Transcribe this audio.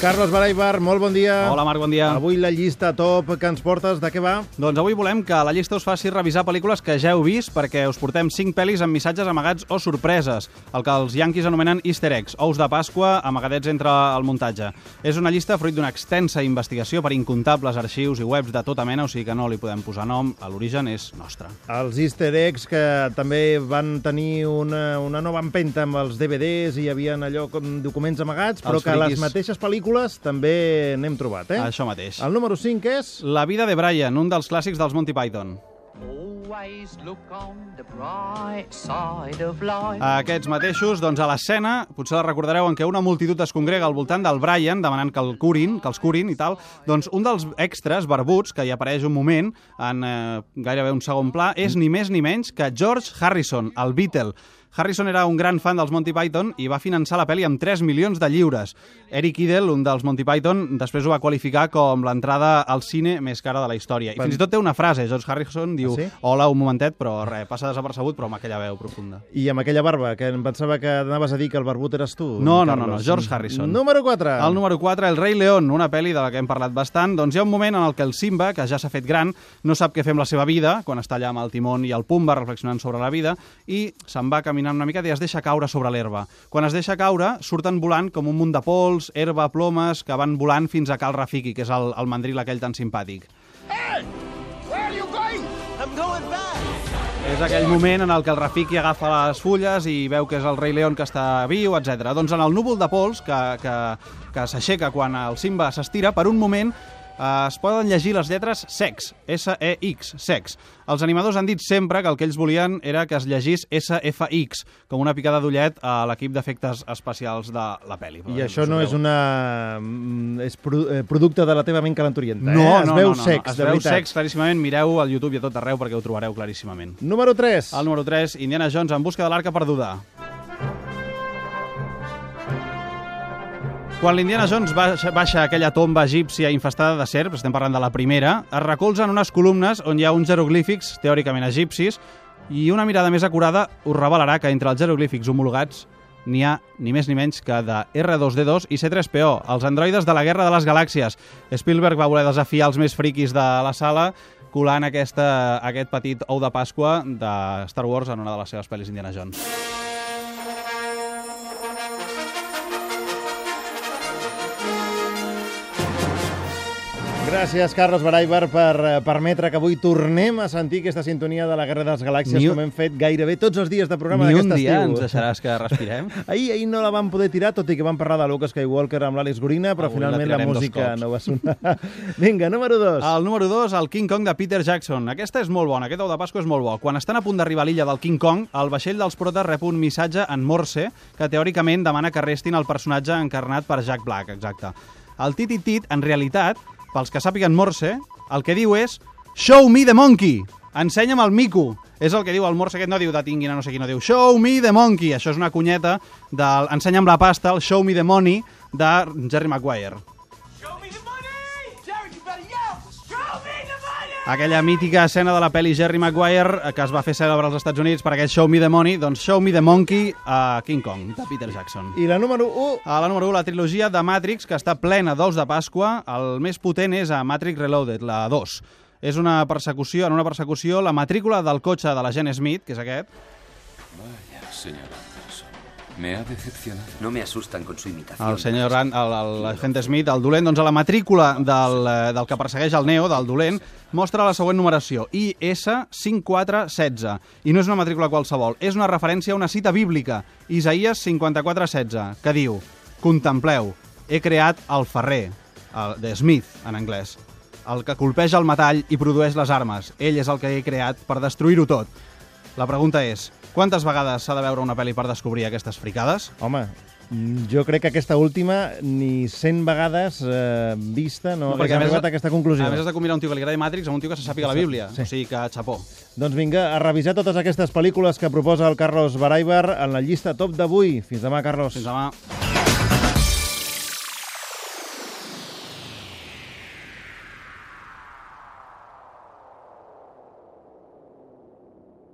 Carlos Baraibar, molt bon dia. Hola, Marc, bon dia. Avui la llista top que ens portes, de què va? Doncs avui volem que la llista us faci revisar pel·lícules que ja heu vist perquè us portem 5 pel·lis amb missatges amagats o sorpreses, el que els yanquis anomenen easter eggs, ous de Pasqua amagadets entre el muntatge. És una llista fruit d'una extensa investigació per incomptables arxius i webs de tota mena, o sigui que no li podem posar nom, a l'origen és nostre. Els easter eggs que també van tenir una, una nova empenta amb els DVDs i hi havia allò com documents amagats, però Els que les friquis. mateixes pel·lícules també n'hem trobat, eh? Això mateix. El número 5 és... La vida de Brian, un dels clàssics dels Monty Python. Always look on the bright side of life. Aquests mateixos, doncs a l'escena, potser la recordareu en què una multitud es congrega al voltant del Brian demanant que el curin, que els curin i tal, doncs un dels extras barbuts, que hi apareix un moment, en eh, gairebé un segon pla, és ni més ni menys que George Harrison, el Beatle. Harrison era un gran fan dels Monty Python i va finançar la pel·li amb 3 milions de lliures. Eric Idle, un dels Monty Python, després ho va qualificar com l'entrada al cine més cara de la història. I fins i tot té una frase, George Harrison diu Ah, sí? hola, un momentet, però res, passa desapercebut, però amb aquella veu profunda. I amb aquella barba, que em pensava que anaves a dir que el barbut eres tu. No, no, no, no, George Harrison. Número 4. El número 4, El rei León, una pel·li de la que hem parlat bastant. Doncs hi ha un moment en el que el Simba, que ja s'ha fet gran, no sap què fer amb la seva vida, quan està allà amb el timón i el Pumba reflexionant sobre la vida, i se'n va caminant una mica i es deixa caure sobre l'herba. Quan es deixa caure, surten volant com un munt de pols, herba, plomes, que van volant fins a Cal Rafiki, que és el, el mandril aquell tan simpàtic. És aquell moment en el que el Rafiki agafa les fulles i veu que és el rei León que està viu, etc. Doncs en el núvol de pols que, que, que s'aixeca quan el Simba s'estira, per un moment eh, es poden llegir les lletres SEX, S-E-X, SEX. Els animadors han dit sempre que el que ells volien era que es llegís S-F-X, com una picada d'ullet a l'equip d'efectes especials de la pel·li. I això no és una... mm, és pro... eh, producte de la teva ment calenturienta, No, eh? Es no, veu no, no, sex, no. Es de veu veritat. sex, claríssimament. Mireu al YouTube i a tot arreu perquè ho trobareu claríssimament. Número 3. El número 3, Indiana Jones en busca de l'arca perduda. Quan l'Indiana Jones baixa, baixa aquella tomba egípcia infestada de serps, estem parlant de la primera, es recolzen unes columnes on hi ha uns jeroglífics teòricament egipcis i una mirada més acurada us revelarà que entre els jeroglífics homologats n'hi ha ni més ni menys que de R2D2 i C3PO, els androides de la Guerra de les Galàxies. Spielberg va voler desafiar els més friquis de la sala colant aquesta, aquest petit ou de Pasqua de Star Wars en una de les seves pel·lis Indiana Jones. Gràcies, Carlos Baraibar, per eh, permetre que avui tornem a sentir aquesta sintonia de la Guerra de les Galàxies, Ni un- com hem fet gairebé tots els dies de programa Ni d'aquest un dia estiu. ens deixaràs que respirem? Ahir, ahir no la vam poder tirar, tot i que vam parlar de Luke Skywalker amb l'Àlex Gorina, però Avui la finalment la, dos música no va sonar. Vinga, número 2. El número 2, el King Kong de Peter Jackson. Aquesta és molt bona, aquest ou de Pasqua és molt bo. Quan estan a punt d'arribar a l'illa del King Kong, el vaixell dels protes rep un missatge en morse que teòricament demana que arrestin el personatge encarnat per Jack Black, exacte. El tititit, en realitat, pels que sàpiguen morse, el que diu és Show me the monkey! Ensenya'm el mico! És el que diu el morse aquest, no diu detinguin a no sé qui, no diu Show me the monkey! Això és una cunyeta del Ensenya'm la pasta, el Show me the money de Jerry Maguire. Aquella mítica escena de la pel·li Jerry Maguire eh, que es va fer cèlebre als Estats Units per aquest Show Me the Money, doncs Show Me the Monkey a King Kong, de Peter Jackson. I la número 1, A la número 1, la trilogia de Matrix, que està plena d'ous de Pasqua. El més potent és a Matrix Reloaded, la 2. És una persecució, en una persecució, la matrícula del cotxe de l'agent Smith, que és aquest, Vaya, Anderson. Me ha decepcionado. No me asustan con su imitación. el senyor Ran- el- el- l'agent Smith, el dolent, doncs a la matrícula del, eh, del que persegueix el Neo, del dolent, mostra la següent numeració, IS5416. I no és una matrícula qualsevol, és una referència a una cita bíblica, Isaías 5416, que diu Contempleu, he creat el ferrer, el, de Smith, en anglès, el que colpeja el metall i produeix les armes. Ell és el que he creat per destruir-ho tot. La pregunta és, quantes vegades s'ha de veure una pel·li per descobrir aquestes fricades? home, jo crec que aquesta última ni 100 vegades eh, vista no, no hagués arribat a aquesta conclusió. A més, has de combinar un tio que li agradi Matrix amb un tio que se sàpiga la Bíblia. Sí. O sigui que, xapó. Doncs vinga, a revisar totes aquestes pel·lícules que proposa el Carlos Baraibar en la llista top d'avui. Fins demà, Carlos. Fins demà.